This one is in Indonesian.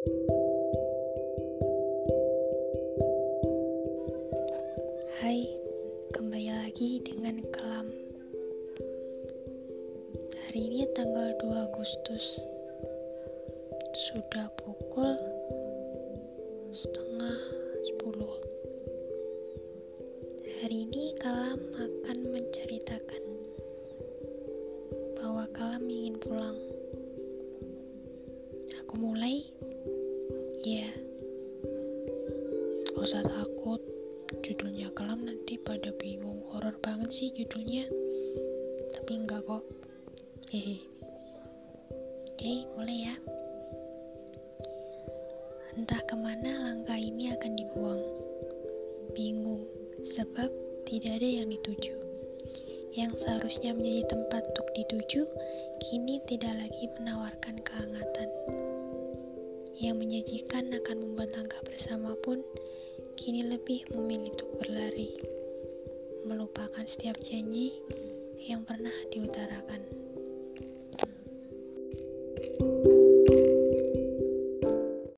Hai, kembali lagi dengan Kelam. Hari ini tanggal 2 Agustus. Sudah pukul setengah 10. Hari ini Kalam akan menceritakan bahwa Kalam ingin pulang. Aku mulai? Ya. Gak usah takut. Judulnya kelam nanti pada bingung. Horor banget sih judulnya. Tapi enggak kok. Hehe. Oke mulai ya? Entah ke mana langkah ini akan dibuang. Bingung sebab tidak ada yang dituju. Yang seharusnya menjadi tempat untuk dituju kini tidak lagi menawarkan kehangatan yang menyajikan akan membuat langkah bersama pun kini lebih memilih untuk berlari, melupakan setiap janji yang pernah diutarakan.